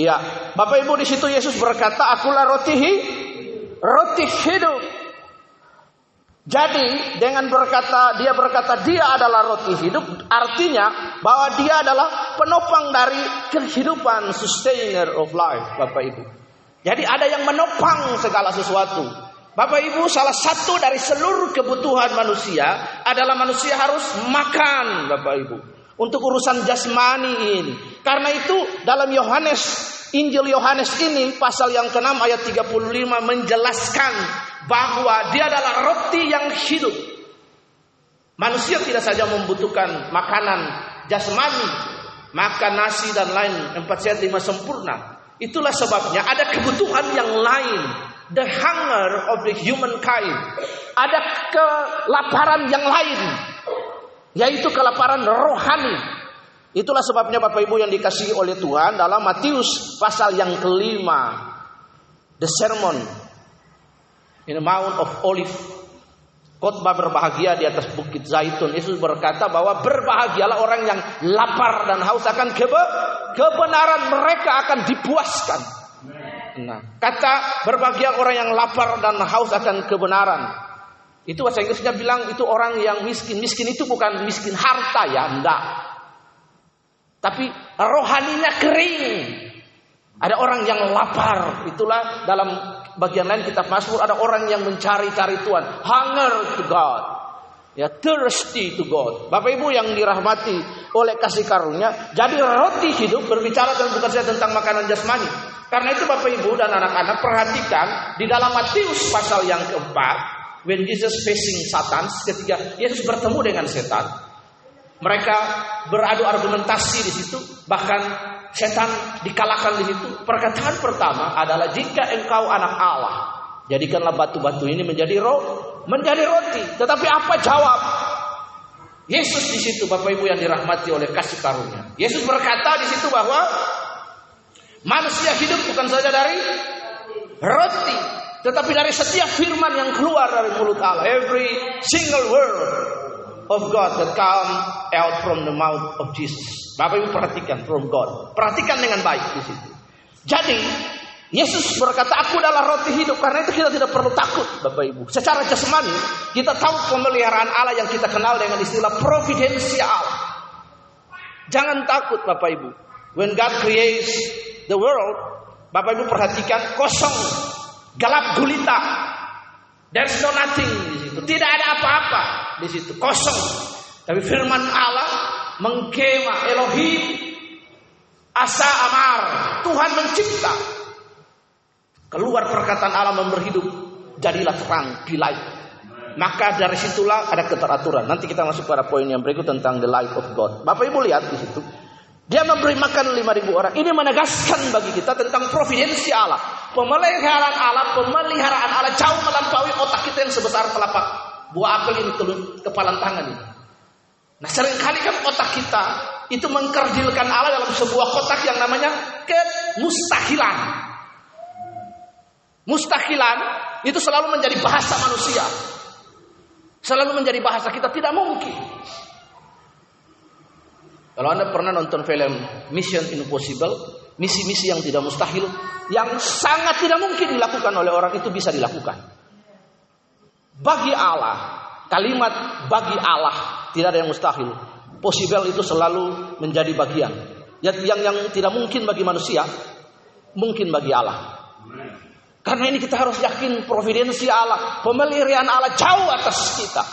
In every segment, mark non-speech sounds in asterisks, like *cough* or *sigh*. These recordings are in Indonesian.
Ya, Bapak Ibu di situ Yesus berkata, "Akulah roti roti hidup." Jadi dengan berkata dia berkata dia adalah roti hidup artinya bahwa dia adalah penopang dari kehidupan sustainer of life Bapak Ibu. Jadi ada yang menopang segala sesuatu. Bapak Ibu salah satu dari seluruh kebutuhan manusia adalah manusia harus makan Bapak Ibu. Untuk urusan jasmani ini. Karena itu dalam Yohanes Injil Yohanes ini pasal yang ke-6 ayat 35 menjelaskan bahwa dia adalah roti yang hidup. Manusia tidak saja membutuhkan makanan jasmani, makan nasi dan lain empat sehat lima sempurna. Itulah sebabnya ada kebutuhan yang lain, the hunger of the humankind. Ada kelaparan yang lain, yaitu kelaparan rohani. Itulah sebabnya Bapak Ibu yang dikasihi oleh Tuhan dalam Matius pasal yang kelima, the sermon in the Mount of Olive. Khotbah berbahagia di atas bukit Zaitun. Yesus berkata bahwa berbahagialah orang yang lapar dan haus akan kebe kebenaran mereka akan dipuaskan. Nah, kata berbahagia orang yang lapar dan haus akan kebenaran. Itu bahasa Inggrisnya bilang itu orang yang miskin. Miskin itu bukan miskin harta ya, enggak. Tapi rohaninya kering. Ada orang yang lapar. Itulah dalam bagian lain kitab Mazmur ada orang yang mencari-cari Tuhan, hunger to God. Ya, thirsty to God. Bapak Ibu yang dirahmati oleh kasih karunia, jadi roti hidup berbicara dan bukan saja tentang makanan jasmani. Karena itu Bapak Ibu dan anak-anak perhatikan di dalam Matius pasal yang keempat, when Jesus facing Satan, ketika Yesus bertemu dengan setan, mereka beradu argumentasi di situ, bahkan setan dikalahkan di situ. Perkataan pertama adalah jika engkau anak Allah, jadikanlah batu-batu ini menjadi roh, menjadi roti. Tetapi apa jawab? Yesus di situ Bapak Ibu yang dirahmati oleh kasih karunia. Yesus berkata di situ bahwa manusia hidup bukan saja dari roti, tetapi dari setiap firman yang keluar dari mulut Allah. Every single word of God that come out from the mouth of Jesus. Bapak Ibu perhatikan from God. Perhatikan dengan baik di situ. Jadi Yesus berkata, "Aku adalah roti hidup." Karena itu kita tidak perlu takut, Bapak Ibu. Secara jasmani, kita tahu pemeliharaan Allah yang kita kenal dengan istilah providensial. Jangan takut, Bapak Ibu. When God creates the world, Bapak Ibu perhatikan kosong, gelap gulita. There's no nothing. Tidak ada apa-apa di situ, kosong. Tapi firman Allah mengkema Elohim asa amar. Tuhan mencipta. Keluar perkataan Allah memberi hidup. Jadilah terang, di light. Maka dari situlah ada keteraturan. Nanti kita masuk pada poin yang berikut tentang the light of God. Bapak Ibu lihat di situ. Dia memberi makan 5000 orang. Ini menegaskan bagi kita tentang providensi Allah. Pemeliharaan Allah, pemeliharaan Allah jauh melampaui otak kita yang sebesar telapak buah apel ini telun kepala tangan ini. Nah sering kali kan otak kita itu mengkerdilkan Allah dalam sebuah kotak yang namanya kemustahilan. Mustahilan itu selalu menjadi bahasa manusia. Selalu menjadi bahasa kita tidak mungkin. Kalau Anda pernah nonton film Mission Impossible, misi-misi yang tidak mustahil, yang sangat tidak mungkin dilakukan oleh orang itu bisa dilakukan. Bagi Allah, kalimat bagi Allah tidak ada yang mustahil. Possible itu selalu menjadi bagian. Yang yang, yang tidak mungkin bagi manusia, mungkin bagi Allah. Karena ini kita harus yakin providensi Allah, pemeliharaan Allah jauh atas kita.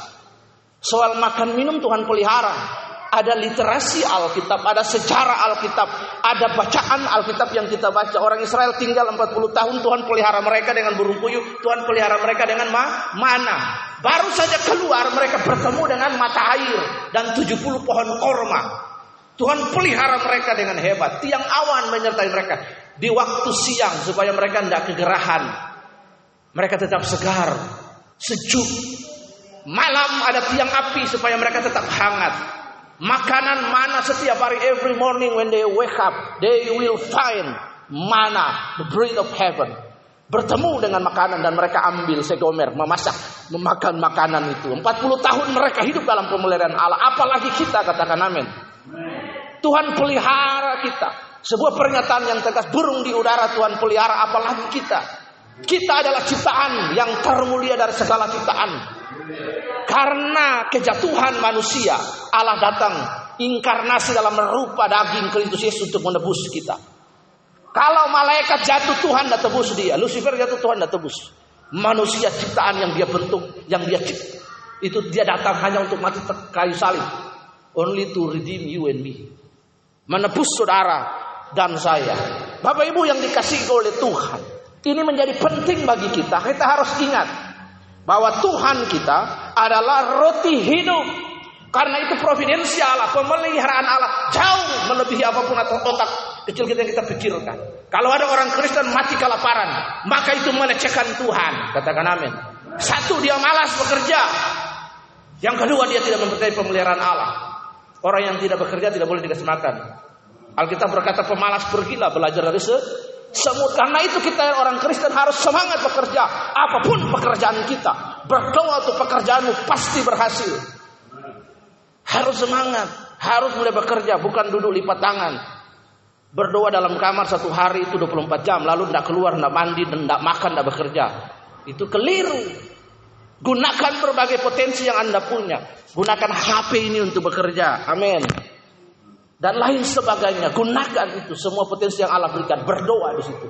Soal makan minum Tuhan pelihara. Ada literasi Alkitab, ada sejarah Alkitab, ada bacaan Alkitab yang kita baca. Orang Israel tinggal 40 tahun, Tuhan pelihara mereka dengan burung puyuh, Tuhan pelihara mereka dengan ma mana. Baru saja keluar mereka bertemu dengan mata air dan 70 pohon korma. Tuhan pelihara mereka dengan hebat. Tiang awan menyertai mereka di waktu siang supaya mereka tidak kegerahan. Mereka tetap segar, sejuk. Malam ada tiang api supaya mereka tetap hangat. Makanan mana setiap hari every morning when they wake up, they will find mana, the bread of heaven. Bertemu dengan makanan dan mereka ambil segomer, memasak, memakan makanan itu. 40 tahun mereka hidup dalam pemeliharaan Allah. Apalagi kita katakan amin. Tuhan pelihara kita. Sebuah pernyataan yang tegas, burung di udara Tuhan pelihara, apalagi kita. Kita adalah ciptaan yang termulia dari segala ciptaan. Karena kejatuhan manusia, Allah datang inkarnasi dalam rupa daging Kristus Yesus untuk menebus kita. Kalau malaikat jatuh Tuhan tidak tebus dia, Lucifer jatuh Tuhan tidak tebus. Manusia ciptaan yang dia bentuk, yang dia cipta. Itu dia datang hanya untuk mati kayu salib. Only to redeem you and me. Menebus saudara dan saya. Bapak Ibu yang dikasih oleh Tuhan. Ini menjadi penting bagi kita. Kita harus ingat bahwa Tuhan kita adalah roti hidup karena itu providensi Allah, pemeliharaan Allah jauh melebihi apa pun atau otak kecil kita yang kita pikirkan. Kalau ada orang Kristen mati kelaparan, maka itu melecehkan Tuhan. Katakan amin. Satu dia malas bekerja. Yang kedua dia tidak mempercayai pemeliharaan Allah. Orang yang tidak bekerja tidak boleh dikasih makan. Alkitab berkata pemalas pergilah belajar dari se semut. Karena itu kita orang Kristen harus semangat bekerja. Apa pun pekerjaan kita. Berdoa untuk pekerjaanmu pasti berhasil. Harus semangat, harus mulai bekerja, bukan duduk lipat tangan. Berdoa dalam kamar satu hari itu 24 jam, lalu tidak keluar, tidak mandi, tidak makan, tidak bekerja. Itu keliru. Gunakan berbagai potensi yang Anda punya. Gunakan HP ini untuk bekerja. Amin. Dan lain sebagainya. Gunakan itu semua potensi yang Allah berikan. Berdoa di situ.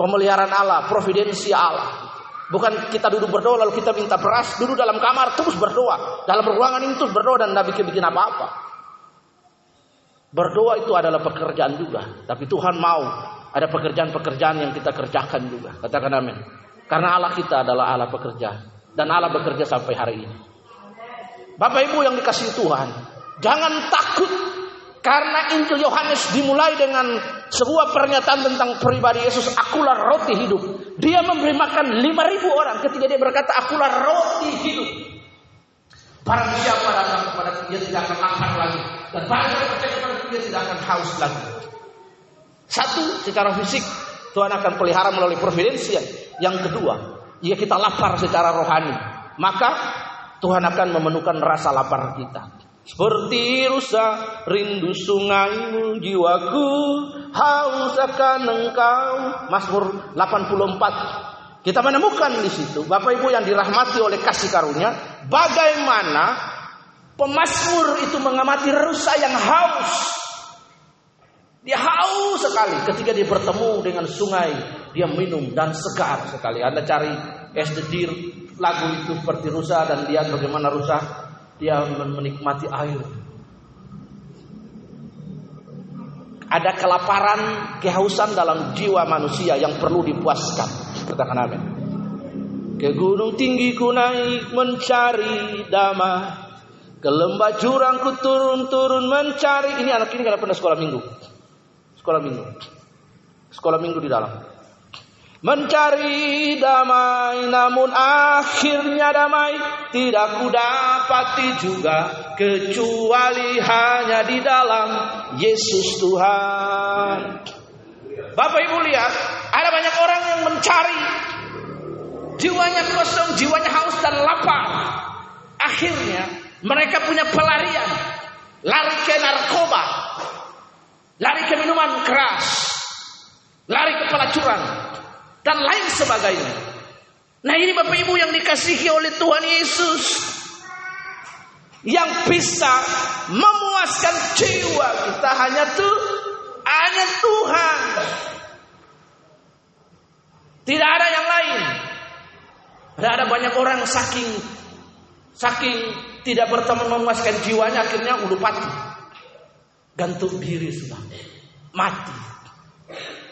Pemeliharaan Allah, providensi Allah. Bukan kita duduk berdoa lalu kita minta beras, duduk dalam kamar terus berdoa. Dalam ruangan ini terus berdoa dan tidak bikin-bikin apa-apa. Berdoa itu adalah pekerjaan juga. Tapi Tuhan mau ada pekerjaan-pekerjaan yang kita kerjakan juga. Katakan amin. Karena Allah kita adalah Allah pekerja. Dan Allah bekerja sampai hari ini. Bapak Ibu yang dikasih Tuhan. Jangan takut karena Injil Yohanes dimulai dengan sebuah pernyataan tentang pribadi Yesus, akulah roti hidup. Dia memberi makan 5000 orang ketika dia berkata, akulah roti hidup. Barang siapa datang kepada dia tidak akan lapar lagi. Dan barang siapa percaya kepada dia tidak akan haus lagi. Satu, secara fisik Tuhan akan pelihara melalui providensi. Yang kedua, jika kita lapar secara rohani, maka Tuhan akan memenuhkan rasa lapar kita. Seperti rusa rindu sungaimu jiwaku haus akan engkau. Mazmur 84. Kita menemukan di situ Bapak Ibu yang dirahmati oleh kasih karunia bagaimana pemazmur itu mengamati rusa yang haus. Dia haus sekali ketika dia bertemu dengan sungai, dia minum dan segar sekali. Anda cari SD lagu itu seperti rusa dan lihat bagaimana rusa dia menikmati air. Ada kelaparan, kehausan dalam jiwa manusia yang perlu dipuaskan. Katakan amin. Ke gunung tinggi ku naik mencari damai. Ke lembah jurang ku turun-turun mencari. Ini anak ini karena pernah sekolah minggu. Sekolah minggu. Sekolah minggu di dalam. Mencari damai namun akhirnya damai tidak ku dapati juga kecuali hanya di dalam Yesus Tuhan. Bapak Ibu lihat, ada banyak orang yang mencari jiwanya kosong, jiwanya haus dan lapar. Akhirnya mereka punya pelarian, lari ke narkoba, lari ke minuman keras, lari ke pelacuran, dan lain sebagainya. Nah ini Bapak Ibu yang dikasihi oleh Tuhan Yesus yang bisa memuaskan jiwa kita hanya tuh hanya Tuhan. Tidak ada yang lain. Tidak ada banyak orang saking saking tidak berteman memuaskan jiwanya akhirnya udah mati. Gantung diri sudah. Mati.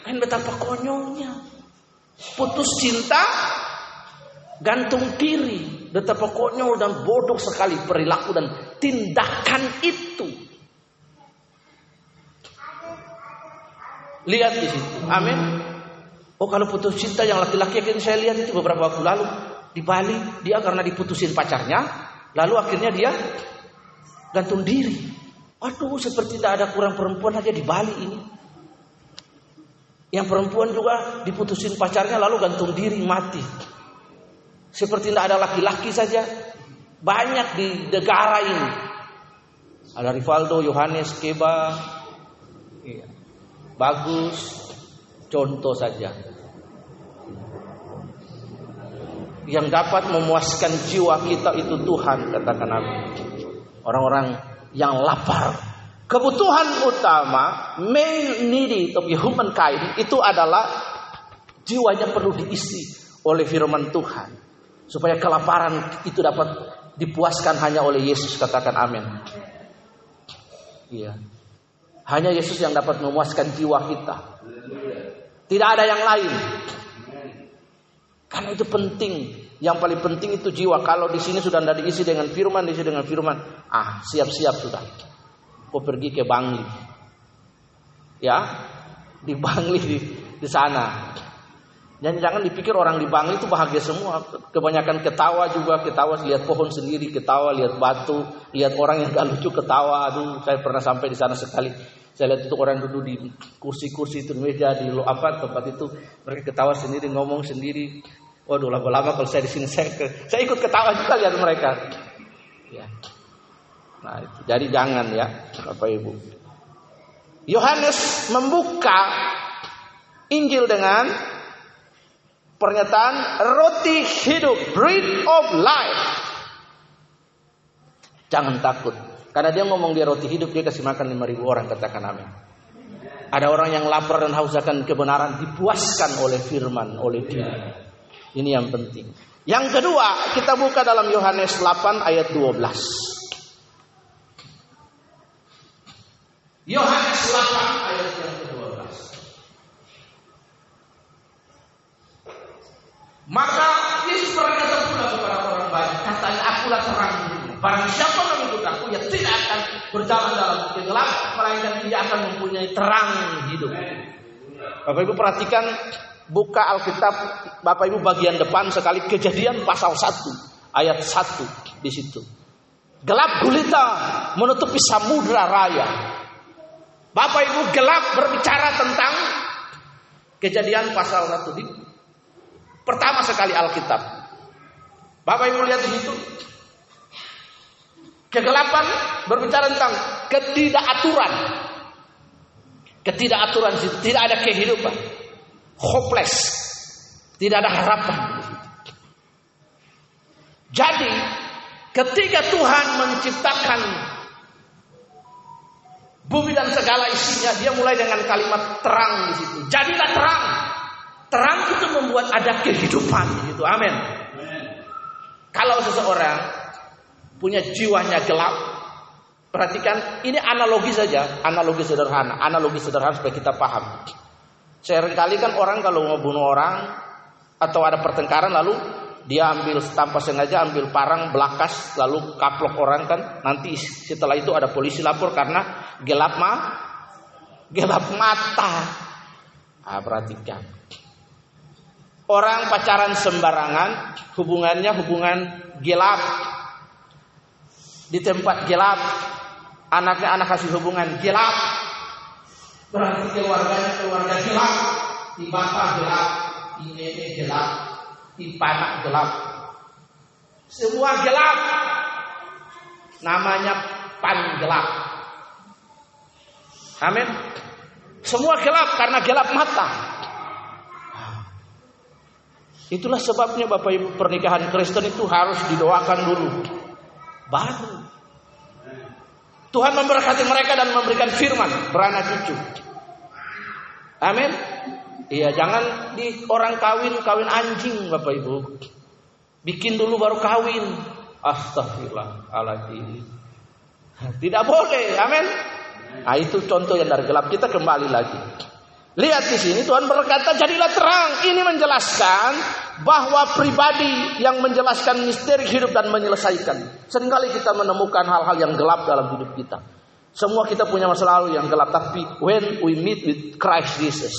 Kan betapa konyolnya. Putus cinta, gantung diri. Betapa konyol dan bodoh sekali perilaku dan tindakan itu. Lihat di situ. Amin. Oh kalau putus cinta yang laki-laki yang saya lihat itu beberapa waktu lalu di Bali dia karena diputusin pacarnya, lalu akhirnya dia gantung diri. Aduh seperti tidak ada kurang perempuan aja di Bali ini. Yang perempuan juga diputusin pacarnya lalu gantung diri mati. Seperti tidak ada laki-laki saja. Banyak di negara ini. Ada Rivaldo, Yohanes, Keba. Iya. Bagus. Contoh saja. Yang dapat memuaskan jiwa kita itu Tuhan, katakan Nabi. Orang-orang yang lapar. Kebutuhan utama, main needy of humankind itu adalah jiwanya perlu diisi oleh firman Tuhan. Supaya kelaparan itu dapat dipuaskan hanya oleh Yesus, katakan amin. Iya. Hanya Yesus yang dapat memuaskan jiwa kita. Tidak ada yang lain. Karena itu penting. Yang paling penting itu jiwa. Kalau di sini sudah tidak diisi dengan firman, diisi dengan firman, ah siap-siap sudah. Kau pergi ke Bangli, ya di Bangli di, di sana. Dan jangan dipikir orang di Bangli itu bahagia semua. Kebanyakan ketawa juga, ketawa lihat pohon sendiri, ketawa lihat batu, lihat orang yang gak lucu ketawa. Aduh, saya pernah sampai di sana sekali. Saya lihat itu orang duduk di kursi-kursi itu meja di lo apa tempat itu mereka ketawa sendiri, ngomong sendiri. Waduh, lama-lama kalau saya di sini saya saya ikut ketawa juga lihat mereka. Ya. Nah, itu. jadi jangan ya, Bapak Ibu. Yohanes membuka Injil dengan pernyataan roti hidup, bread of life. Jangan takut. Karena dia ngomong dia roti hidup, dia kasih makan 5000 orang, katakan amin. Ada orang yang lapar dan haus akan kebenaran dipuaskan oleh firman, oleh dia. Ini yang penting. Yang kedua, kita buka dalam Yohanes 8 ayat 12. Yohanes 8 ayat yang Maka Yesus berkata pula kepada orang banyak, katanya akulah terang dunia. Barang siapa mengikut aku, ya tidak akan berjalan dalam kegelap, melainkan dia akan mempunyai terang hidup. Bapak Ibu perhatikan buka Alkitab Bapak Ibu bagian depan sekali kejadian pasal 1 ayat 1 di situ. Gelap gulita menutupi samudra raya. Bapak Ibu gelap berbicara tentang kejadian pasal 1 di pertama sekali Alkitab. Bapak Ibu lihat di situ. Kegelapan berbicara tentang ketidakaturan. Ketidakaturan tidak ada kehidupan. Hopeless. Tidak ada harapan. Jadi, ketika Tuhan menciptakan bumi dan segala isinya, dia mulai dengan kalimat terang di situ. Jadilah terang. Terang itu membuat ada kehidupan gitu. Amin. Kalau seseorang punya jiwanya gelap, perhatikan ini analogi saja, analogi sederhana, analogi sederhana supaya kita paham. Seringkali kan orang kalau mau bunuh orang atau ada pertengkaran lalu dia ambil tanpa sengaja ambil parang belakas lalu kaplok orang kan nanti setelah itu ada polisi lapor karena gelap mah gelap mata. Ah, perhatikan. Orang pacaran sembarangan, hubungannya hubungan gelap. Di tempat gelap, anaknya anak kasih hubungan gelap. Berarti keluarganya keluarga gelap, di bapak gelap, di nenek gelap, di panak gelap. Semua gelap. Namanya pan gelap. Amin. Semua gelap karena gelap mata. Itulah sebabnya Bapak Ibu pernikahan Kristen itu harus didoakan dulu. Baru. Tuhan memberkati mereka dan memberikan firman beranak cucu. Amin. Iya, jangan di orang kawin kawin anjing Bapak Ibu. Bikin dulu baru kawin. Astagfirullahaladzim. Tidak boleh. Amin. Nah, itu contoh yang dari gelap kita kembali lagi. Lihat di sini Tuhan berkata jadilah terang. Ini menjelaskan bahwa pribadi yang menjelaskan misteri hidup dan menyelesaikan. Seringkali kita menemukan hal-hal yang gelap dalam hidup kita. Semua kita punya masa lalu yang gelap, tapi when we meet with Christ Jesus,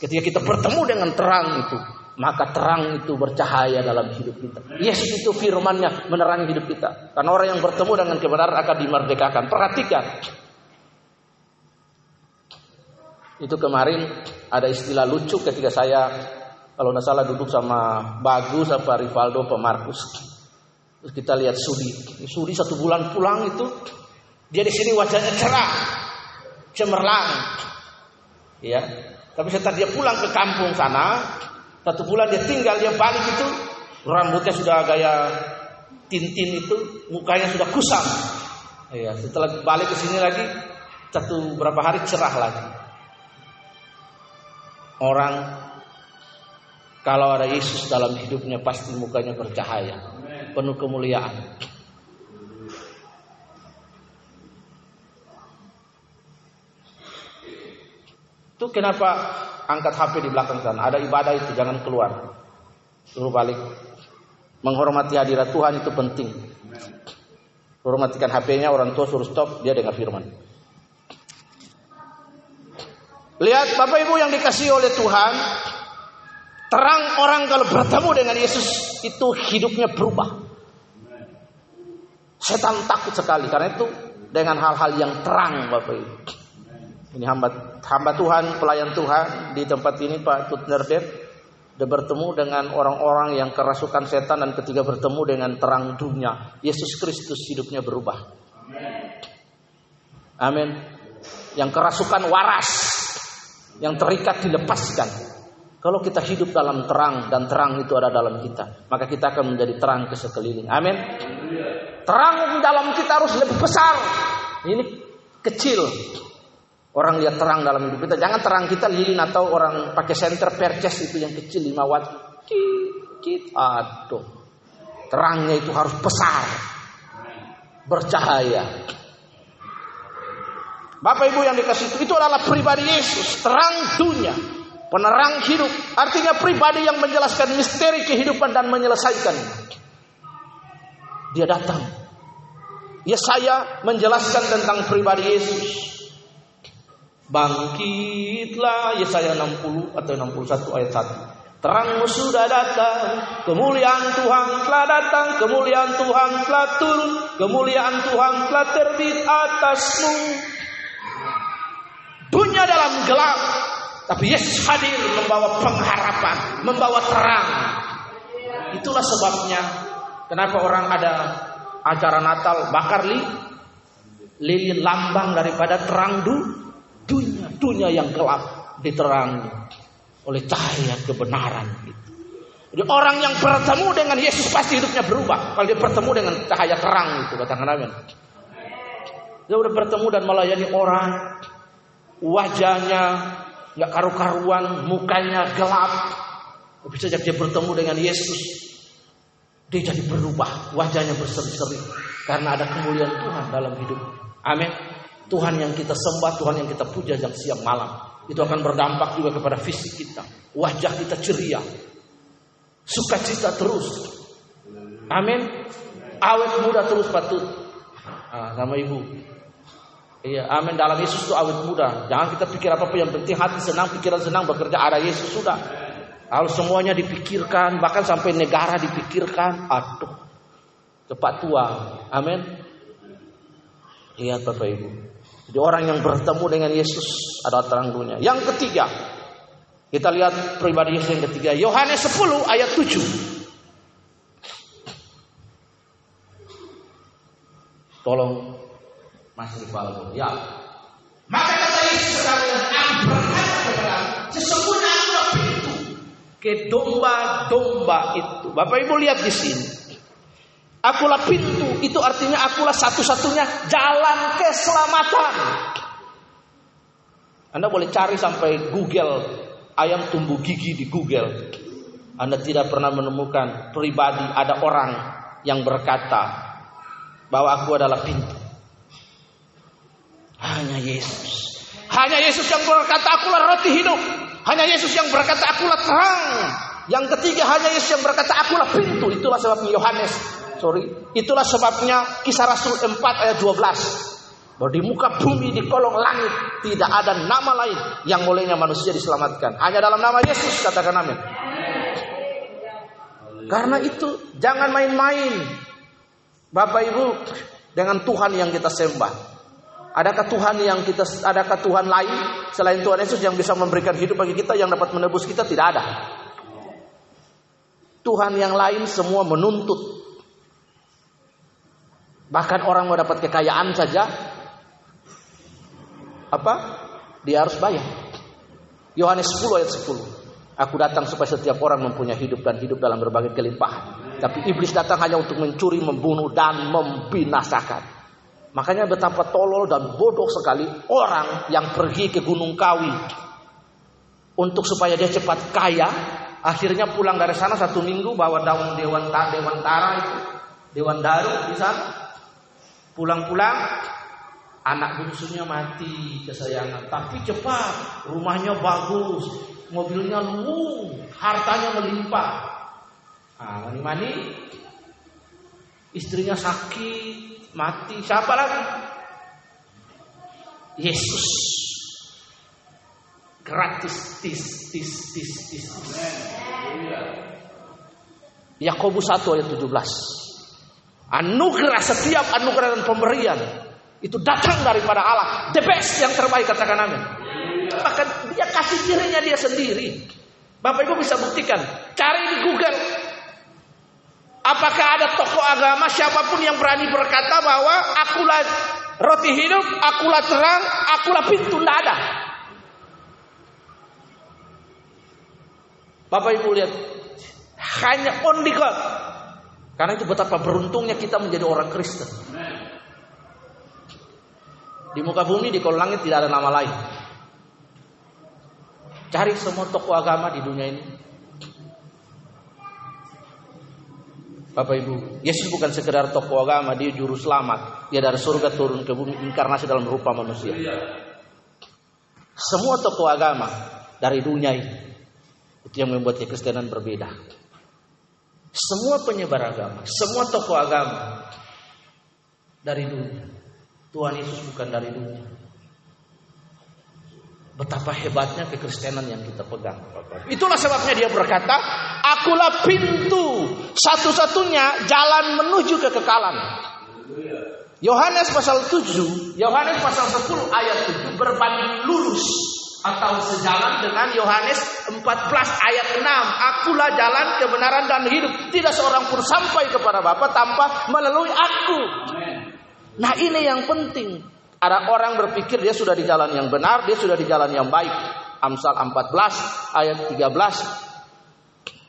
ketika kita bertemu dengan terang itu, maka terang itu bercahaya dalam hidup kita. Yesus itu firmannya menerangi hidup kita. Karena orang yang bertemu dengan kebenaran akan dimerdekakan. Perhatikan, itu kemarin ada istilah lucu ketika saya kalau tidak salah duduk sama Bagus apa Rivaldo apa Markus. Terus kita lihat Sudi. Sudi satu bulan pulang itu Dia di sini wajahnya cerah, cemerlang. Ya. Tapi setelah dia pulang ke kampung sana, satu bulan dia tinggal, dia balik itu, rambutnya sudah gaya tintin itu, mukanya sudah kusam. Ya, setelah balik ke sini lagi, satu berapa hari cerah lagi. Orang kalau ada Yesus dalam hidupnya pasti mukanya bercahaya, penuh kemuliaan. Itu kenapa angkat HP di belakang sana. Ada ibadah itu jangan keluar. Suruh balik. Menghormati hadirat Tuhan itu penting. Hormatikan HP-nya orang tua suruh stop dia dengar firman. Lihat Bapak Ibu yang dikasih oleh Tuhan, terang orang kalau bertemu dengan Yesus itu hidupnya berubah. Setan takut sekali karena itu dengan hal-hal yang terang Bapak Ibu. Ini hamba hamba Tuhan, pelayan Tuhan di tempat ini Pak Tutnerdet dia bertemu dengan orang-orang yang kerasukan setan dan ketika bertemu dengan terang dunia, Yesus Kristus hidupnya berubah. Amin. Yang kerasukan waras, yang terikat dilepaskan. Kalau kita hidup dalam terang dan terang itu ada dalam kita, maka kita akan menjadi terang ke sekeliling. Amin. Terang dalam kita harus lebih besar. Ini kecil. Orang lihat terang dalam hidup kita. Jangan terang kita lilin atau orang pakai senter perces itu yang kecil 5 watt. Kit, aduh. Terangnya itu harus besar. Bercahaya. Bapak Ibu yang dikasih itu, itu adalah pribadi Yesus. Terang dunia. Penerang hidup. Artinya pribadi yang menjelaskan misteri kehidupan dan menyelesaikan. Dia datang. Ya saya menjelaskan tentang pribadi Yesus. Bangkitlah Yesaya 60 atau 61 ayat 1. Terangmu sudah datang, kemuliaan Tuhan telah datang, kemuliaan Tuhan telah turun, kemuliaan Tuhan telah terbit atasmu. Dunia dalam gelap, tapi Yesus hadir membawa pengharapan, membawa terang. Itulah sebabnya kenapa orang ada acara Natal bakar li, lilin lambang daripada terang du, dunia, dunia yang gelap diterangi oleh cahaya kebenaran. Jadi orang yang bertemu dengan Yesus pasti hidupnya berubah. Kalau dia bertemu dengan cahaya terang itu katakan amin. Dia udah bertemu dan melayani orang, wajahnya nggak karu-karuan, mukanya gelap. Tapi sejak dia bertemu dengan Yesus, dia jadi berubah, wajahnya berseri-seri karena ada kemuliaan Tuhan dalam hidup. Amin. Tuhan yang kita sembah, Tuhan yang kita puja jam siang malam. Itu akan berdampak juga kepada fisik kita. Wajah kita ceria. Sukacita terus. Amin. Awet muda terus patut. Ah, nama ibu. Iya, amin. Dalam Yesus itu awet muda. Jangan kita pikir apa-apa yang penting hati senang, pikiran senang, bekerja ada Yesus sudah. Kalau semuanya dipikirkan, bahkan sampai negara dipikirkan, aduh. Cepat tua. Amin. Lihat Bapak Ibu. Jadi orang yang bertemu dengan Yesus adalah terang dunia. Yang ketiga, kita lihat pribadi Yesus yang ketiga. Yohanes 10 ayat 7. Tolong Mas Rivaldo. Ya. Maka kata Yesus sekalian, aku berkata kepada sesungguhnya aku pintu ke domba-domba itu. Bapak Ibu lihat di sini. Akulah pintu, itu artinya akulah satu-satunya jalan keselamatan. Anda boleh cari sampai Google ayam tumbuh gigi di Google. Anda tidak pernah menemukan pribadi ada orang yang berkata bahwa aku adalah pintu. Hanya Yesus. Hanya Yesus yang berkata akulah roti hidup. Hanya Yesus yang berkata akulah terang. Yang ketiga hanya Yesus yang berkata akulah pintu. Itulah sebabnya Yohanes sorry. Itulah sebabnya kisah Rasul 4 ayat 12. Bahwa di muka bumi, di kolong langit tidak ada nama lain yang bolehnya manusia diselamatkan. Hanya dalam nama Yesus katakan amin. Karena itu jangan main-main. Bapak Ibu dengan Tuhan yang kita sembah. Adakah Tuhan yang kita adakah Tuhan lain selain Tuhan Yesus yang bisa memberikan hidup bagi kita yang dapat menebus kita tidak ada. Tuhan yang lain semua menuntut Bahkan orang mau dapat kekayaan saja apa? Dia harus bayar. Yohanes 10 ayat 10. Aku datang supaya setiap orang mempunyai hidup dan hidup dalam berbagai kelimpahan. Tapi iblis datang hanya untuk mencuri, membunuh dan membinasakan. Makanya betapa tolol dan bodoh sekali orang yang pergi ke Gunung Kawi untuk supaya dia cepat kaya, akhirnya pulang dari sana satu minggu bawa daun dewan dewan tara itu, dewan daru di sana. Pulang-pulang anak bungsunya mati kesayangan, tapi cepat, rumahnya bagus, mobilnya luwung, hartanya melimpah. Ah, mani-mani istrinya sakit, mati. Siapa lagi? Yesus. Gratis tis tis tis tis. Yakobus 1 ayat 17. Anugerah setiap anugerah dan pemberian itu datang daripada Allah. The best yang terbaik katakan amin. Bahkan dia kasih dirinya dia sendiri. Bapak Ibu bisa buktikan. Cari di Google. Apakah ada tokoh agama siapa pun yang berani berkata bahwa akulah roti hidup, akulah terang, akulah pintu tidak ada. Bapak Ibu lihat hanya only God. Karena itu betapa beruntungnya kita menjadi orang Kristen. Di muka bumi, di kolong langit tidak ada nama lain. Cari semua tokoh agama di dunia ini. Bapak Ibu, Yesus bukan sekedar tokoh agama, dia juru selamat. Dia dari surga turun ke bumi, inkarnasi dalam rupa manusia. Semua tokoh agama dari dunia ini, itu yang membuat kekristenan berbeda. Semua penyebar agama, semua tokoh agama dari dunia. Tuhan Yesus bukan dari dunia. Betapa hebatnya kekristenan yang kita pegang. Itulah sebabnya dia berkata, Akulah pintu satu-satunya jalan menuju kekekalan. Yohanes pasal 7, Yohanes pasal 10 ayat 7 berbanding lurus atau sejalan dengan Yohanes 14 ayat 6. Akulah jalan kebenaran dan hidup. Tidak seorang pun sampai kepada Bapa tanpa melalui aku. Nah ini yang penting. Ada orang berpikir dia sudah di jalan yang benar, dia sudah di jalan yang baik. Amsal 14 ayat 13.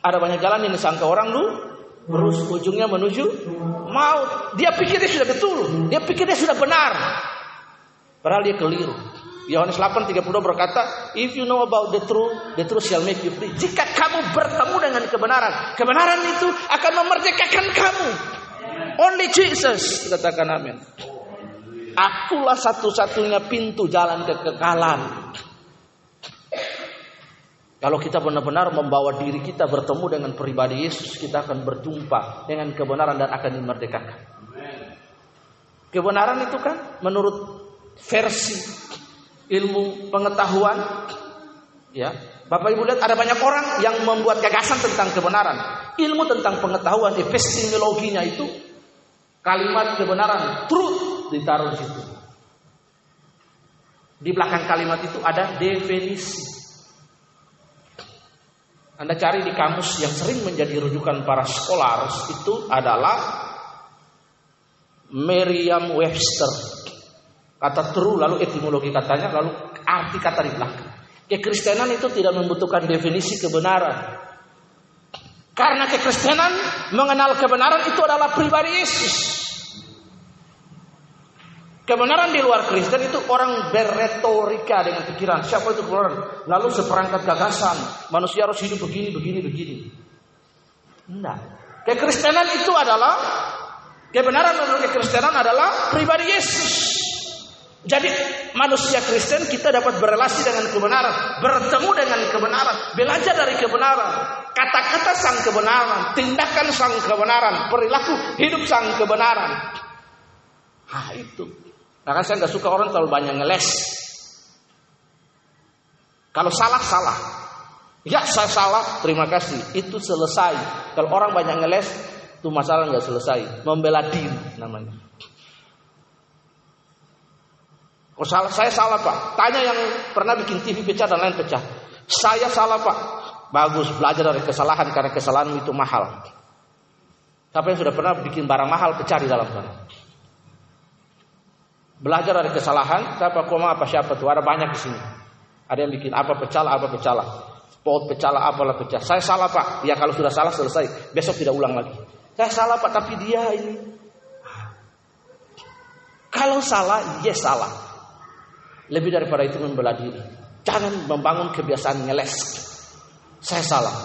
Ada banyak jalan yang disangka orang lu terus ujungnya menuju maut. Dia pikir dia sudah betul, dia pikir dia sudah benar. Padahal dia keliru. Yohanes 8:30 berkata, "If you know about the truth, the truth shall make you free." Jika kamu bertemu dengan kebenaran, kebenaran itu akan memerdekakan kamu. Only Jesus, katakan amin. Akulah satu-satunya pintu jalan kekekalan. Kalau kita benar-benar membawa diri kita bertemu dengan pribadi Yesus, kita akan berjumpa dengan kebenaran dan akan dimerdekakan. Kebenaran itu kan menurut versi ilmu pengetahuan, ya. Bapak Ibu lihat ada banyak orang yang membuat gagasan tentang kebenaran. Ilmu tentang pengetahuan, epistemologinya itu kalimat kebenaran, truth ditaruh di situ. Di belakang kalimat itu ada definisi. Anda cari di kamus yang sering menjadi rujukan para scholars itu adalah Merriam Webster. Kata true lalu etimologi katanya lalu arti kata di belakang. Kekristenan itu tidak membutuhkan definisi kebenaran. Karena kekristenan mengenal kebenaran itu adalah pribadi Yesus. Kebenaran di luar Kristen itu orang berretorika dengan pikiran. Siapa itu kebenaran? Lalu seperangkat gagasan. Manusia harus hidup begini, begini, begini. Enggak. Kekristenan itu adalah kebenaran menurut kekristenan adalah pribadi Yesus. Jadi manusia Kristen kita dapat berelasi dengan kebenaran, bertemu dengan kebenaran, belajar dari kebenaran, kata-kata sang kebenaran, tindakan sang kebenaran, perilaku hidup sang kebenaran. Ah itu. Nah, saya nggak suka orang terlalu banyak ngeles. Kalau salah salah. Ya saya salah, terima kasih. Itu selesai. Kalau orang banyak ngeles, itu masalah nggak selesai. Membela diri namanya. Oh salah, saya salah pak. Tanya yang pernah bikin TV pecah dan lain pecah. Saya salah pak. Bagus belajar dari kesalahan karena kesalahan itu mahal. Tapi yang sudah pernah bikin barang mahal pecah di dalam sana. Belajar dari kesalahan, siapa koma apa siapa tuh ada banyak di sini. Ada yang bikin apa pecalah apa pecalah. Pot pecalah apalah pecah. Saya salah pak. Ya kalau sudah salah selesai. Besok tidak ulang lagi. Saya salah pak tapi dia ini. Kalau salah, ya salah. Lebih daripada itu membela diri. Jangan membangun kebiasaan ngeles. Saya salah.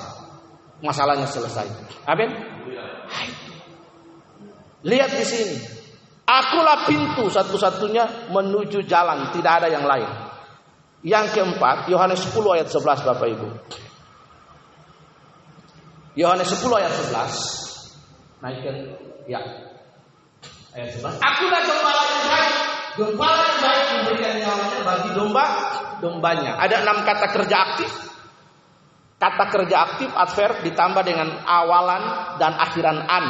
Masalahnya selesai. Amin. Lihat di sini. Akulah pintu satu-satunya menuju jalan, tidak ada yang lain. Yang keempat, Yohanes 10 ayat 11 Bapak Ibu. Yohanes 10 ayat 11. Naikkan ya. Ayat 11. Akulah gembala yang baik. Gembala yang baik memberikan nyawanya bagi domba dombanya. Ada enam kata kerja aktif. Kata kerja aktif adverb ditambah dengan awalan dan akhiran an.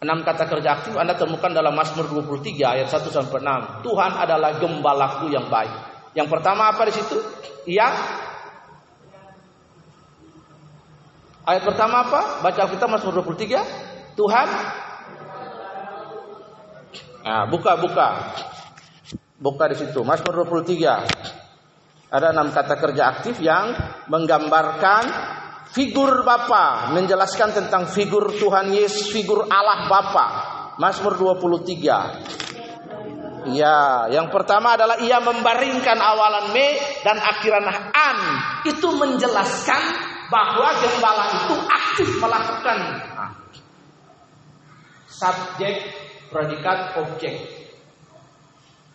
Enam kata kerja aktif Anda temukan dalam Mazmur 23 ayat 1 sampai 6. Tuhan adalah gembalaku yang baik. Yang pertama apa di situ? Ia Ayat pertama apa? Baca kita Mazmur 23. Tuhan Nah, buka buka. Buka di situ. Mazmur 23. Ada enam kata kerja aktif yang menggambarkan figur Bapa, menjelaskan tentang figur Tuhan Yesus, figur Allah Bapa. Mazmur 23. Ya, yang pertama adalah ia membaringkan awalan me dan akhiran an. Itu menjelaskan bahwa gembala itu aktif melakukan subjek, predikat, objek.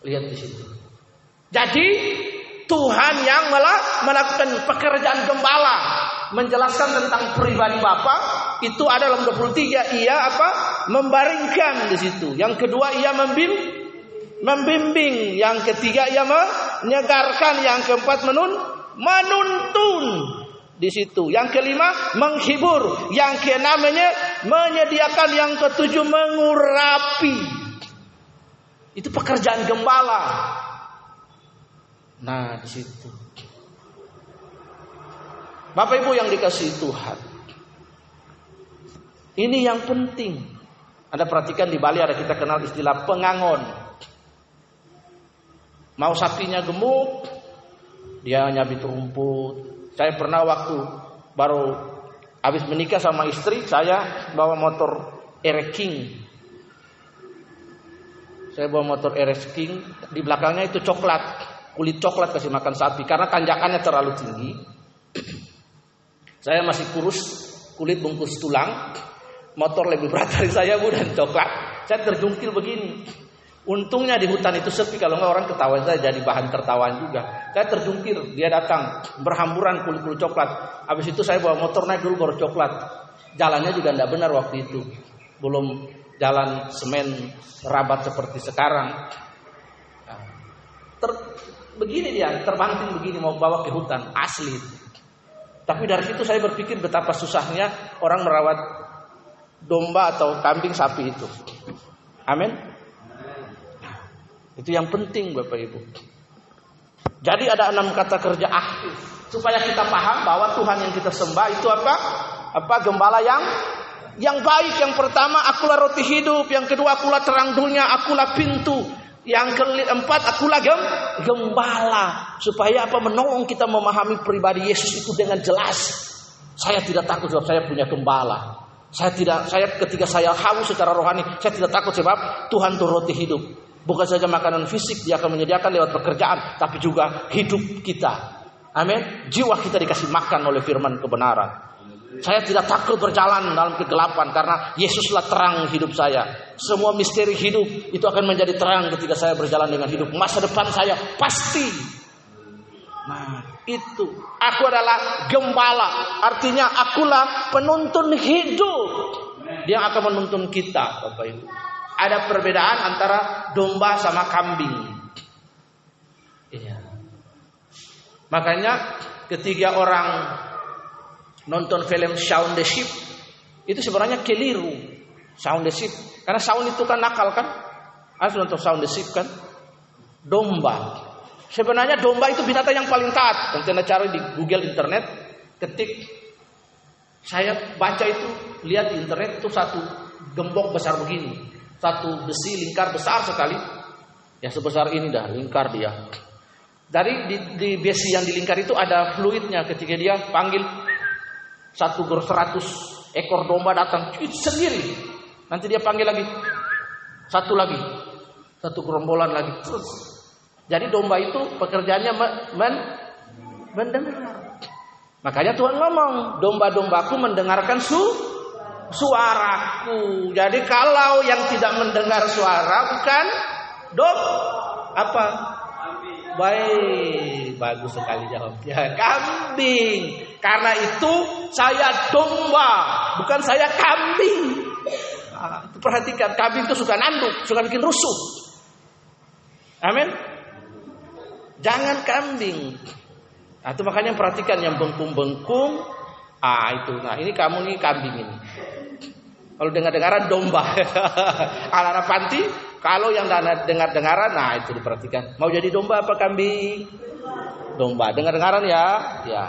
Lihat di situ. Jadi Tuhan yang melakukan pekerjaan gembala menjelaskan tentang pribadi Bapa itu ada dalam 23 ia apa? Membaringkan di situ. Yang kedua ia membim membimbing. Yang ketiga ia menyegarkan. Yang keempat menun menuntun di situ. Yang kelima menghibur. Yang keenamnya menyediakan. Yang ketujuh mengurapi. Itu pekerjaan gembala. Nah di situ Bapak Ibu yang dikasih Tuhan. Ini yang penting. Anda perhatikan di Bali ada kita kenal istilah pengangon. Mau sapinya gemuk, dia nyabit rumput. Saya pernah waktu baru habis menikah sama istri, saya bawa motor Erek King. Saya bawa motor Erek King, di belakangnya itu coklat, kulit coklat kasih makan sapi karena tanjakannya terlalu tinggi. Saya masih kurus, kulit bungkus tulang, motor lebih berat dari saya bu dan coklat. Saya terjungkil begini. Untungnya di hutan itu sepi kalau nggak orang ketawa saya jadi bahan tertawaan juga. Saya terjungkir, dia datang berhamburan kulit-kulit coklat. Habis itu saya bawa motor naik dulu baru coklat. Jalannya juga tidak benar waktu itu. Belum jalan semen rabat seperti sekarang. Ter, begini dia, terbanting begini mau bawa ke hutan asli itu. Tapi dari situ saya berpikir betapa susahnya orang merawat domba atau kambing sapi itu. Amin. Itu yang penting Bapak Ibu. Jadi ada enam kata kerja aktif supaya kita paham bahwa Tuhan yang kita sembah itu apa? Apa gembala yang yang baik. Yang pertama akulah roti hidup, yang kedua akulah terang dunia, akulah pintu. Yang keempat akulah gem, gembala supaya apa menolong kita memahami pribadi Yesus itu dengan jelas. Saya tidak takut sebab saya punya gembala. Saya tidak saya ketika saya haus secara rohani, saya tidak takut sebab Tuhan itu roti hidup. Bukan saja makanan fisik dia akan menyediakan lewat pekerjaan, tapi juga hidup kita. Amin. Jiwa kita dikasih makan oleh firman kebenaran. Saya tidak takut berjalan dalam kegelapan karena Yesuslah terang hidup saya. Semua misteri hidup itu akan menjadi terang ketika saya berjalan dengan hidup. Masa depan saya pasti. Nah, itu. Aku adalah gembala. Artinya akulah penuntun hidup. Dia akan menuntun kita, Bapak Ibu. Ada perbedaan antara domba sama kambing. Iya. Makanya ketiga orang nonton film Shaun the Sheep itu sebenarnya keliru. Shaun the Sheep karena Shaun itu kan nakal kan? Harus nonton Shaun the Sheep kan? Domba. Sebenarnya domba itu binatang yang paling taat. Nanti anda cari di Google Internet, ketik saya baca itu lihat di internet itu satu gembok besar begini, satu besi lingkar besar sekali. Ya sebesar ini dah lingkar dia. Dari di, di besi yang dilingkar itu ada fluidnya ketika dia panggil satu gur seratus ekor domba datang sendiri. Nanti dia panggil lagi satu lagi, satu gerombolan lagi terus. Jadi domba itu pekerjaannya men, mendengar. Makanya Tuhan ngomong, domba-dombaku mendengarkan su suaraku. Jadi kalau yang tidak mendengar suara bukan dom apa? Baik, bagus sekali jawabnya. Kambing. Karena itu saya domba, bukan saya kambing. Nah, perhatikan, kambing itu suka nanduk, suka bikin rusuh. Amin. Jangan kambing. Nah, itu makanya perhatikan yang bengkung-bengkung. Ah itu, nah ini kamu nih kambing ini. Kalau dengar-dengaran domba. *laughs* Alara panti, kalau yang dengar-dengaran, nah itu diperhatikan. Mau jadi domba apa kambing? Domba. Dengar-dengaran ya, ya.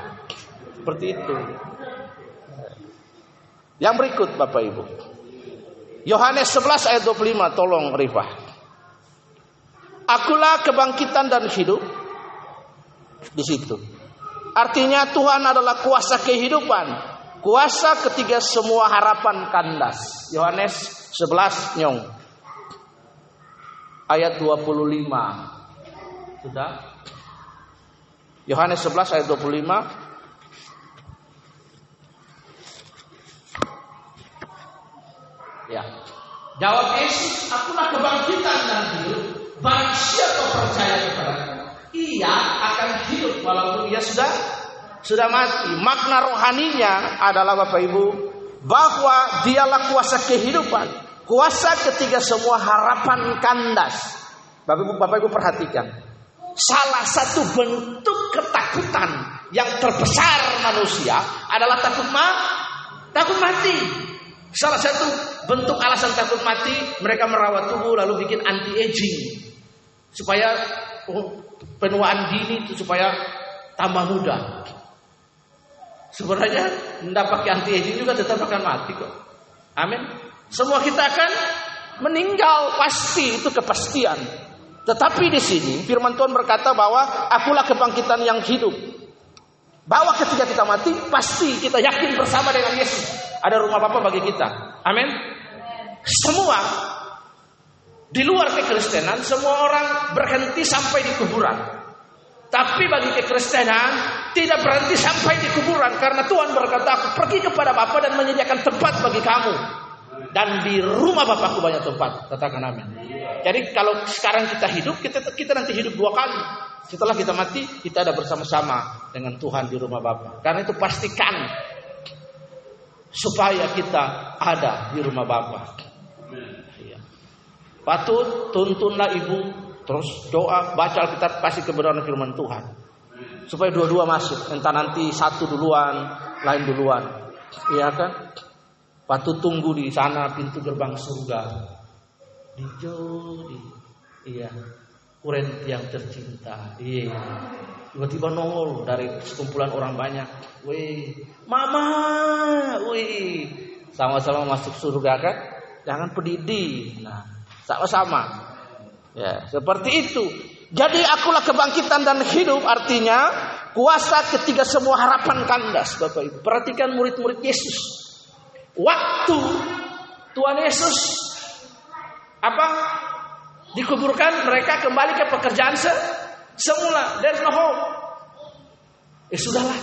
Seperti itu. Yang berikut Bapak Ibu. Yohanes 11 ayat 25, tolong Rifah. Akulah kebangkitan dan hidup. Di situ. Artinya Tuhan adalah kuasa kehidupan. Kuasa ketiga semua harapan kandas. Yohanes 11 nyong. Ayat 25. Sudah? Yohanes 11 ayat 25. Ya. Jawab Yesus, akulah kebangkitan dan hidup. Barang siapa percaya kepadaku, ia akan hidup walaupun ia sudah sudah mati. Makna rohaninya adalah Bapak Ibu bahwa dialah kuasa kehidupan, kuasa ketiga semua harapan kandas. Bapak Ibu, Bapak Ibu perhatikan. Salah satu bentuk ketakutan yang terbesar manusia adalah takut ma takut mati. Salah satu bentuk alasan takut mati mereka merawat tubuh lalu bikin anti aging supaya oh, penuaan dini itu supaya tambah muda. Sebenarnya tidak pakai anti aging juga tetap akan mati kok. Amin. Semua kita akan meninggal pasti itu kepastian. Tetapi di sini firman Tuhan berkata bahwa akulah kebangkitan yang hidup. Bahwa ketika kita mati pasti kita yakin bersama dengan Yesus ada rumah Bapa bagi kita. Amin. Semua di luar kekristenan semua orang berhenti sampai di kuburan. Tapi bagi kekristenan tidak berhenti sampai di kuburan karena Tuhan berkata, "Aku pergi kepada Bapa dan menyediakan tempat bagi kamu." Dan di rumah Bapakku banyak tempat. Katakan amin. Jadi kalau sekarang kita hidup, kita kita nanti hidup dua kali. Setelah kita mati, kita ada bersama-sama dengan Tuhan di rumah Bapa. Karena itu pastikan supaya kita ada di rumah Bapa. Iya. Patut tuntunlah ibu terus doa baca Alkitab kasih kebenaran firman Tuhan supaya dua-dua masuk entah nanti satu duluan lain duluan iya kan patut tunggu di sana pintu gerbang surga. Di jauh di iya. Kuren yang tercinta. Iya. Tiba-tiba nongol dari sekumpulan orang banyak. Wih. Mama. Wih. Sama-sama masuk surga kan? Jangan pedidi. Nah sama-sama. Ya, seperti itu. Jadi akulah kebangkitan dan hidup. Artinya kuasa ketiga semua harapan kandas Bapak Ibu. Perhatikan murid-murid Yesus. Waktu Tuhan Yesus apa dikuburkan mereka kembali ke pekerjaan se semula. There's no hope. Eh sudahlah.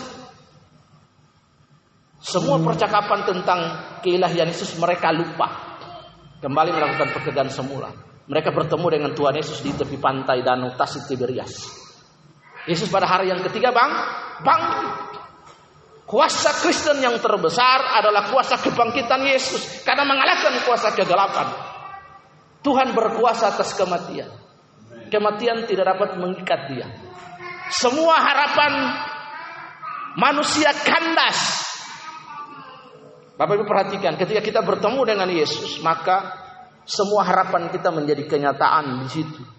Semua percakapan tentang keilahian Yesus mereka lupa. Kembali melakukan pekerjaan semula. Mereka bertemu dengan Tuhan Yesus di tepi pantai Danau Tasik Tiberias. Yesus pada hari yang ketiga bang, bang. Kuasa Kristen yang terbesar adalah kuasa kebangkitan Yesus karena mengalahkan kuasa kegelapan. Tuhan berkuasa atas kematian. Kematian tidak dapat mengikat dia. Semua harapan manusia kandas. Bapak Ibu perhatikan, ketika kita bertemu dengan Yesus, maka semua harapan kita menjadi kenyataan di situ.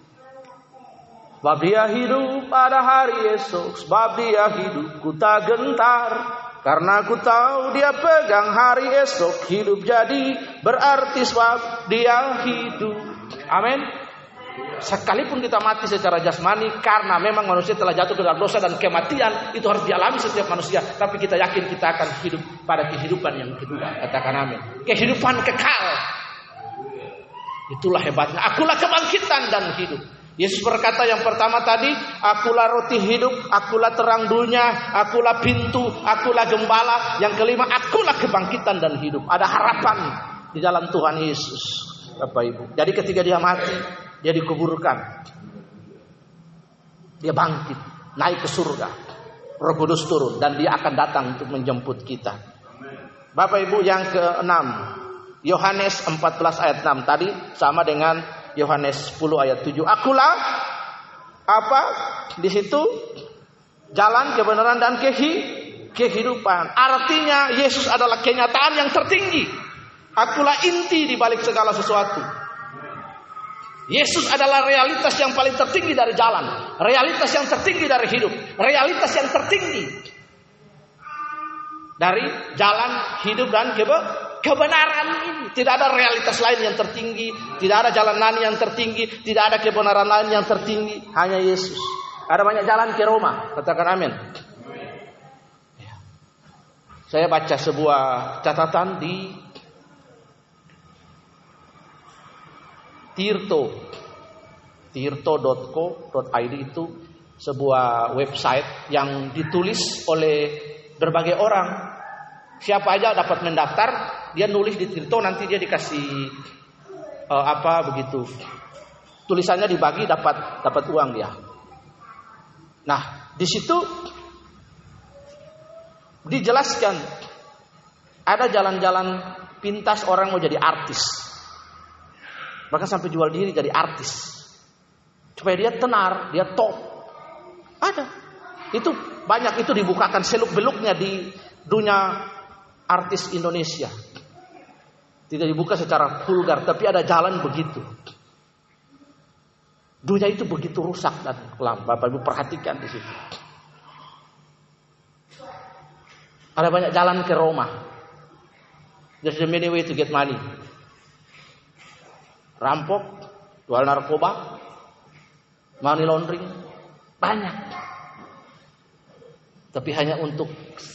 Sebab dia hidup pada hari esok, sebab dia hidup ku tak gentar. Karena ku tahu dia pegang hari esok, hidup jadi berarti sebab dia hidup. Amin. Sekalipun kita mati secara jasmani karena memang manusia telah jatuh ke dalam dosa dan kematian itu harus dialami setiap manusia. Tapi kita yakin kita akan hidup pada kehidupan yang kedua. Katakan amin. Kehidupan kekal. Itulah hebatnya. Akulah kebangkitan dan hidup. Yesus berkata yang pertama tadi, akulah roti hidup, akulah terang dunia, akulah pintu, akulah gembala. Yang kelima, akulah kebangkitan dan hidup. Ada harapan di dalam Tuhan Yesus. Bapak Ibu. Jadi ketika dia mati, dia dikuburkan. Dia bangkit, naik ke surga. Roh Kudus turun dan dia akan datang untuk menjemput kita. Bapak Ibu yang keenam, Yohanes 14 ayat 6 tadi sama dengan Yohanes 10 ayat 7. Akulah apa? Di situ jalan kebenaran dan kehi, kehidupan. Artinya Yesus adalah kenyataan yang tertinggi. Akulah inti di balik segala sesuatu. Yesus adalah realitas yang paling tertinggi dari jalan, realitas yang tertinggi dari hidup, realitas yang tertinggi dari jalan hidup dan kebenaran ini. Tidak ada realitas lain yang tertinggi, tidak ada jalan lain yang tertinggi, tidak ada kebenaran lain yang tertinggi, hanya Yesus. Ada banyak jalan ke Roma, katakan amin. Ya. Saya baca sebuah catatan di Tirto. Tirto.co.id itu sebuah website yang ditulis oleh berbagai orang. Siapa aja dapat mendaftar, dia nulis di Tirto nanti dia dikasih uh, apa begitu. Tulisannya dibagi dapat dapat uang dia. Nah, di situ dijelaskan ada jalan-jalan pintas orang mau jadi artis. Bahkan sampai jual diri jadi artis. Supaya dia tenar, dia top. Ada. Itu banyak itu dibukakan seluk-beluknya di dunia artis Indonesia. Tidak dibuka secara vulgar, tapi ada jalan begitu. Dunia itu begitu rusak dan kelam. Bapak Ibu perhatikan di situ. Ada banyak jalan ke Roma. There's a many way to get money rampok, jual narkoba, money laundering, banyak. Tapi hanya untuk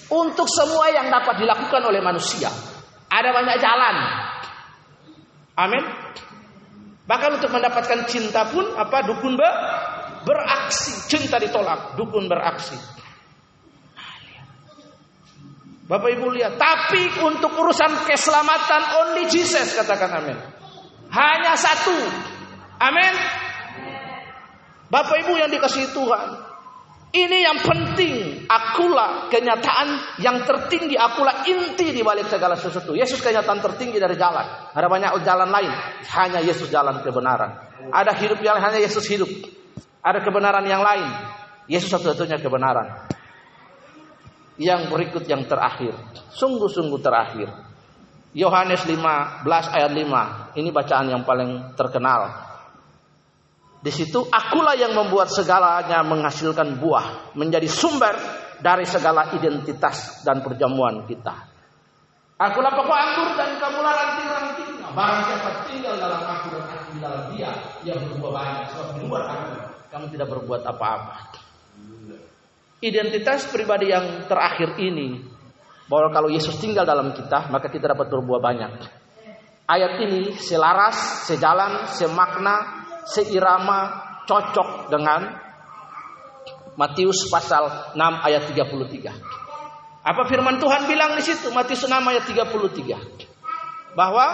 untuk semua yang dapat dilakukan oleh manusia. Ada banyak jalan. Amin. Bahkan untuk mendapatkan cinta pun apa dukun ber, beraksi, cinta ditolak, dukun beraksi. Bapak Ibu lihat, tapi untuk urusan keselamatan only Jesus katakan amin. Hanya satu. Amin. Bapak Ibu yang dikasih Tuhan. Ini yang penting. Akulah kenyataan yang tertinggi. Akulah inti di balik segala sesuatu. Yesus kenyataan tertinggi dari jalan. Ada banyak jalan lain. Hanya Yesus jalan kebenaran. Ada hidup yang hanya Yesus hidup. Ada kebenaran yang lain. Yesus satu-satunya kebenaran. Yang berikut yang terakhir. Sungguh-sungguh terakhir. Yohanes 15 ayat 5. Ini bacaan yang paling terkenal. Di situ akulah yang membuat segalanya menghasilkan buah, menjadi sumber dari segala identitas dan perjamuan kita. Akulah pokok anggur dan kamulah ranting-rantingnya. Barang siapa tinggal dalam aku dan aku di dalam dia, yang berbuah banyak. Sebab di luar aku, kamu tidak berbuat apa-apa. Identitas pribadi yang terakhir ini bahwa kalau Yesus tinggal dalam kita, maka kita dapat berbuah banyak. Ayat ini selaras, sejalan, semakna, seirama, cocok dengan Matius pasal 6 ayat 33. Apa firman Tuhan bilang di situ? Matius 6 ayat 33. Bahwa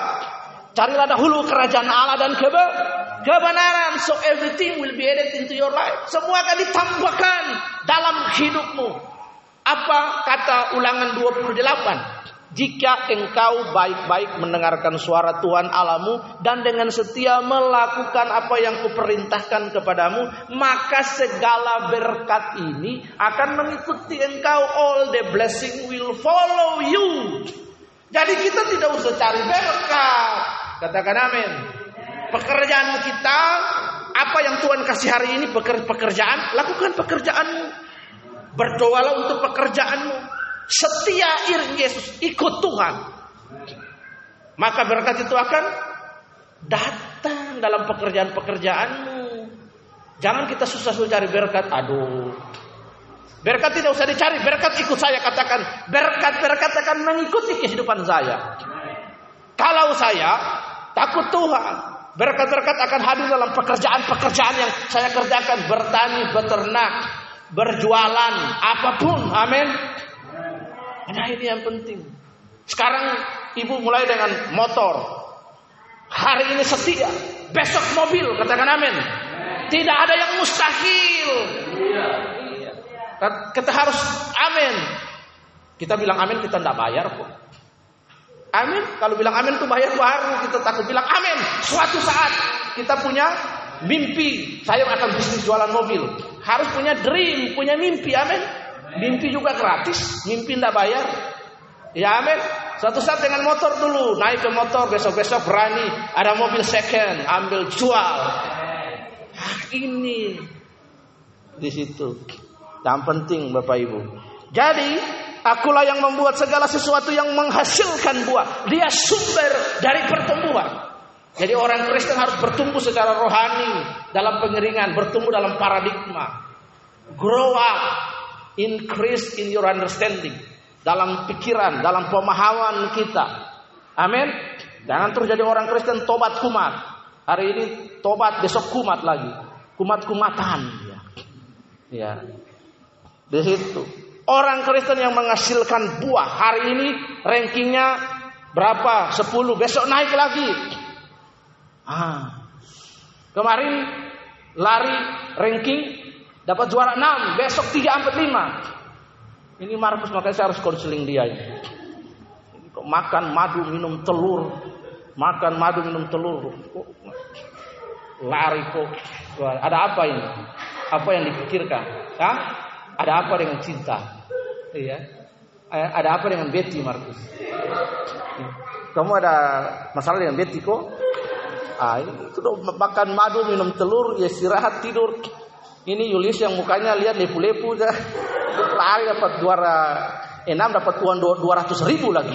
carilah dahulu kerajaan Allah dan kebe kebenaran so everything will be added into your life. Semua akan ditambahkan dalam hidupmu. Apa kata ulangan 28? Jika engkau baik-baik mendengarkan suara Tuhan alamu dan dengan setia melakukan apa yang kuperintahkan kepadamu, maka segala berkat ini akan mengikuti engkau. All the blessing will follow you. Jadi kita tidak usah cari berkat. Katakan amin. Pekerjaan kita, apa yang Tuhan kasih hari ini pekerjaan, lakukan pekerjaanmu. Berdoalah untuk pekerjaanmu. Setia Yesus, ikut Tuhan. Maka berkat itu akan datang dalam pekerjaan-pekerjaanmu. Jangan kita susah-susah cari berkat. Aduh. Berkat tidak usah dicari. Berkat ikut saya katakan. Berkat-berkat akan mengikuti kehidupan saya. Kalau saya takut Tuhan. Berkat-berkat akan hadir dalam pekerjaan-pekerjaan yang saya kerjakan. Bertani, beternak, berjualan, apa pun. Amin. Nah ini yang penting. Sekarang ibu mulai dengan motor. Hari ini setia. Besok mobil. Katakan amin. Tidak ada yang mustahil. Kita harus amin. Kita bilang amin kita tidak bayar kok. Amin. Kalau bilang amin itu bayar baru. Kita takut bilang amin. Suatu saat kita punya mimpi. Saya akan bisnis jualan mobil. Harus punya dream, punya mimpi. Amin. Mimpi juga gratis. Mimpi tidak bayar. Ya amin. Suatu saat dengan motor dulu. Naik ke motor. Besok-besok berani. Ada mobil second. Ambil jual ini di situ. Yang penting Bapak Ibu. Jadi akulah yang membuat segala sesuatu yang menghasilkan buah. Dia sumber dari pertumbuhan. Jadi orang Kristen harus bertumbuh secara rohani dalam pengeringan, bertumbuh dalam paradigma. Grow up, increase in your understanding. Dalam pikiran, dalam pemahaman kita. Amin. Jangan terus jadi orang Kristen tobat kumat. Hari ini tobat, besok kumat lagi kumat-kumatan ya. Ya. Di situ. Orang Kristen yang menghasilkan buah hari ini rankingnya berapa? 10, besok naik lagi. Ah. Kemarin lari ranking dapat juara 6, besok 3 4 5. Ini Markus makanya saya harus konseling dia ini. Makan madu, minum telur, makan madu, minum telur. Lari kok ada apa ini? Apa yang dipikirkan? Hah? Ada apa dengan cinta? Iya. Ada apa dengan Betty Markus? Kamu ada masalah dengan Betty kok? Ah, itu makan madu, minum telur, ya istirahat, tidur. Ini Yulis yang mukanya lihat lepu-lepu dah. Lari dapat juara enam dapat uang dua ratus ribu lagi.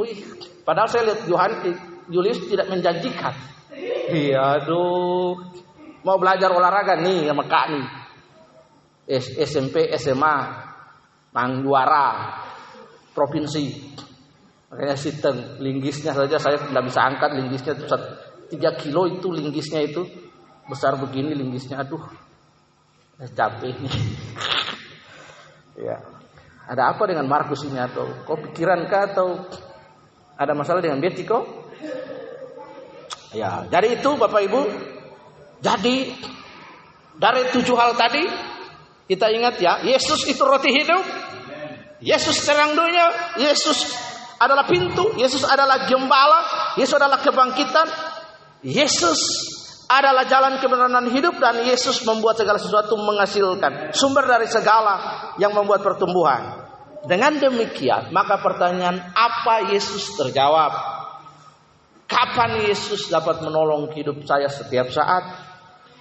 Wih, padahal saya lihat Yohan Yulis tidak menjanjikan. Iya, aduh. Mau belajar olahraga nih sama Kak nih. SMP, SMA, Mang juara provinsi. Makanya siteng linggisnya saja saya tidak bisa angkat linggisnya itu tiga kilo itu linggisnya itu besar begini linggisnya aduh capek nih ya. Ada apa dengan Markus ini? Atau kau pikiran kah? Atau ada masalah dengan Betty kok ya dari itu Bapak Ibu. Jadi dari tujuh hal tadi kita ingat ya, Yesus itu roti hidup. Yesus terang dunia, Yesus adalah pintu, Yesus adalah gembala, Yesus adalah kebangkitan. Yesus adalah jalan kebenaran hidup dan Yesus membuat segala sesuatu menghasilkan sumber dari segala yang membuat pertumbuhan. Dengan demikian, maka pertanyaan apa Yesus terjawab? Kapan Yesus dapat menolong hidup saya setiap saat?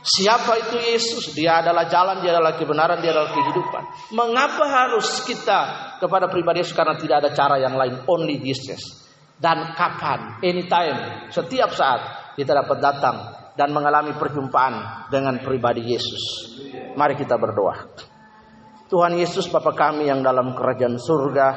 Siapa itu Yesus? Dia adalah jalan, dia adalah kebenaran, dia adalah kehidupan. Mengapa harus kita kepada pribadi Yesus? Karena tidak ada cara yang lain. Only Jesus. Dan kapan? Anytime. Setiap saat kita dapat datang dan mengalami perjumpaan dengan pribadi Yesus. Mari kita berdoa. Tuhan Yesus Bapa kami yang dalam kerajaan surga.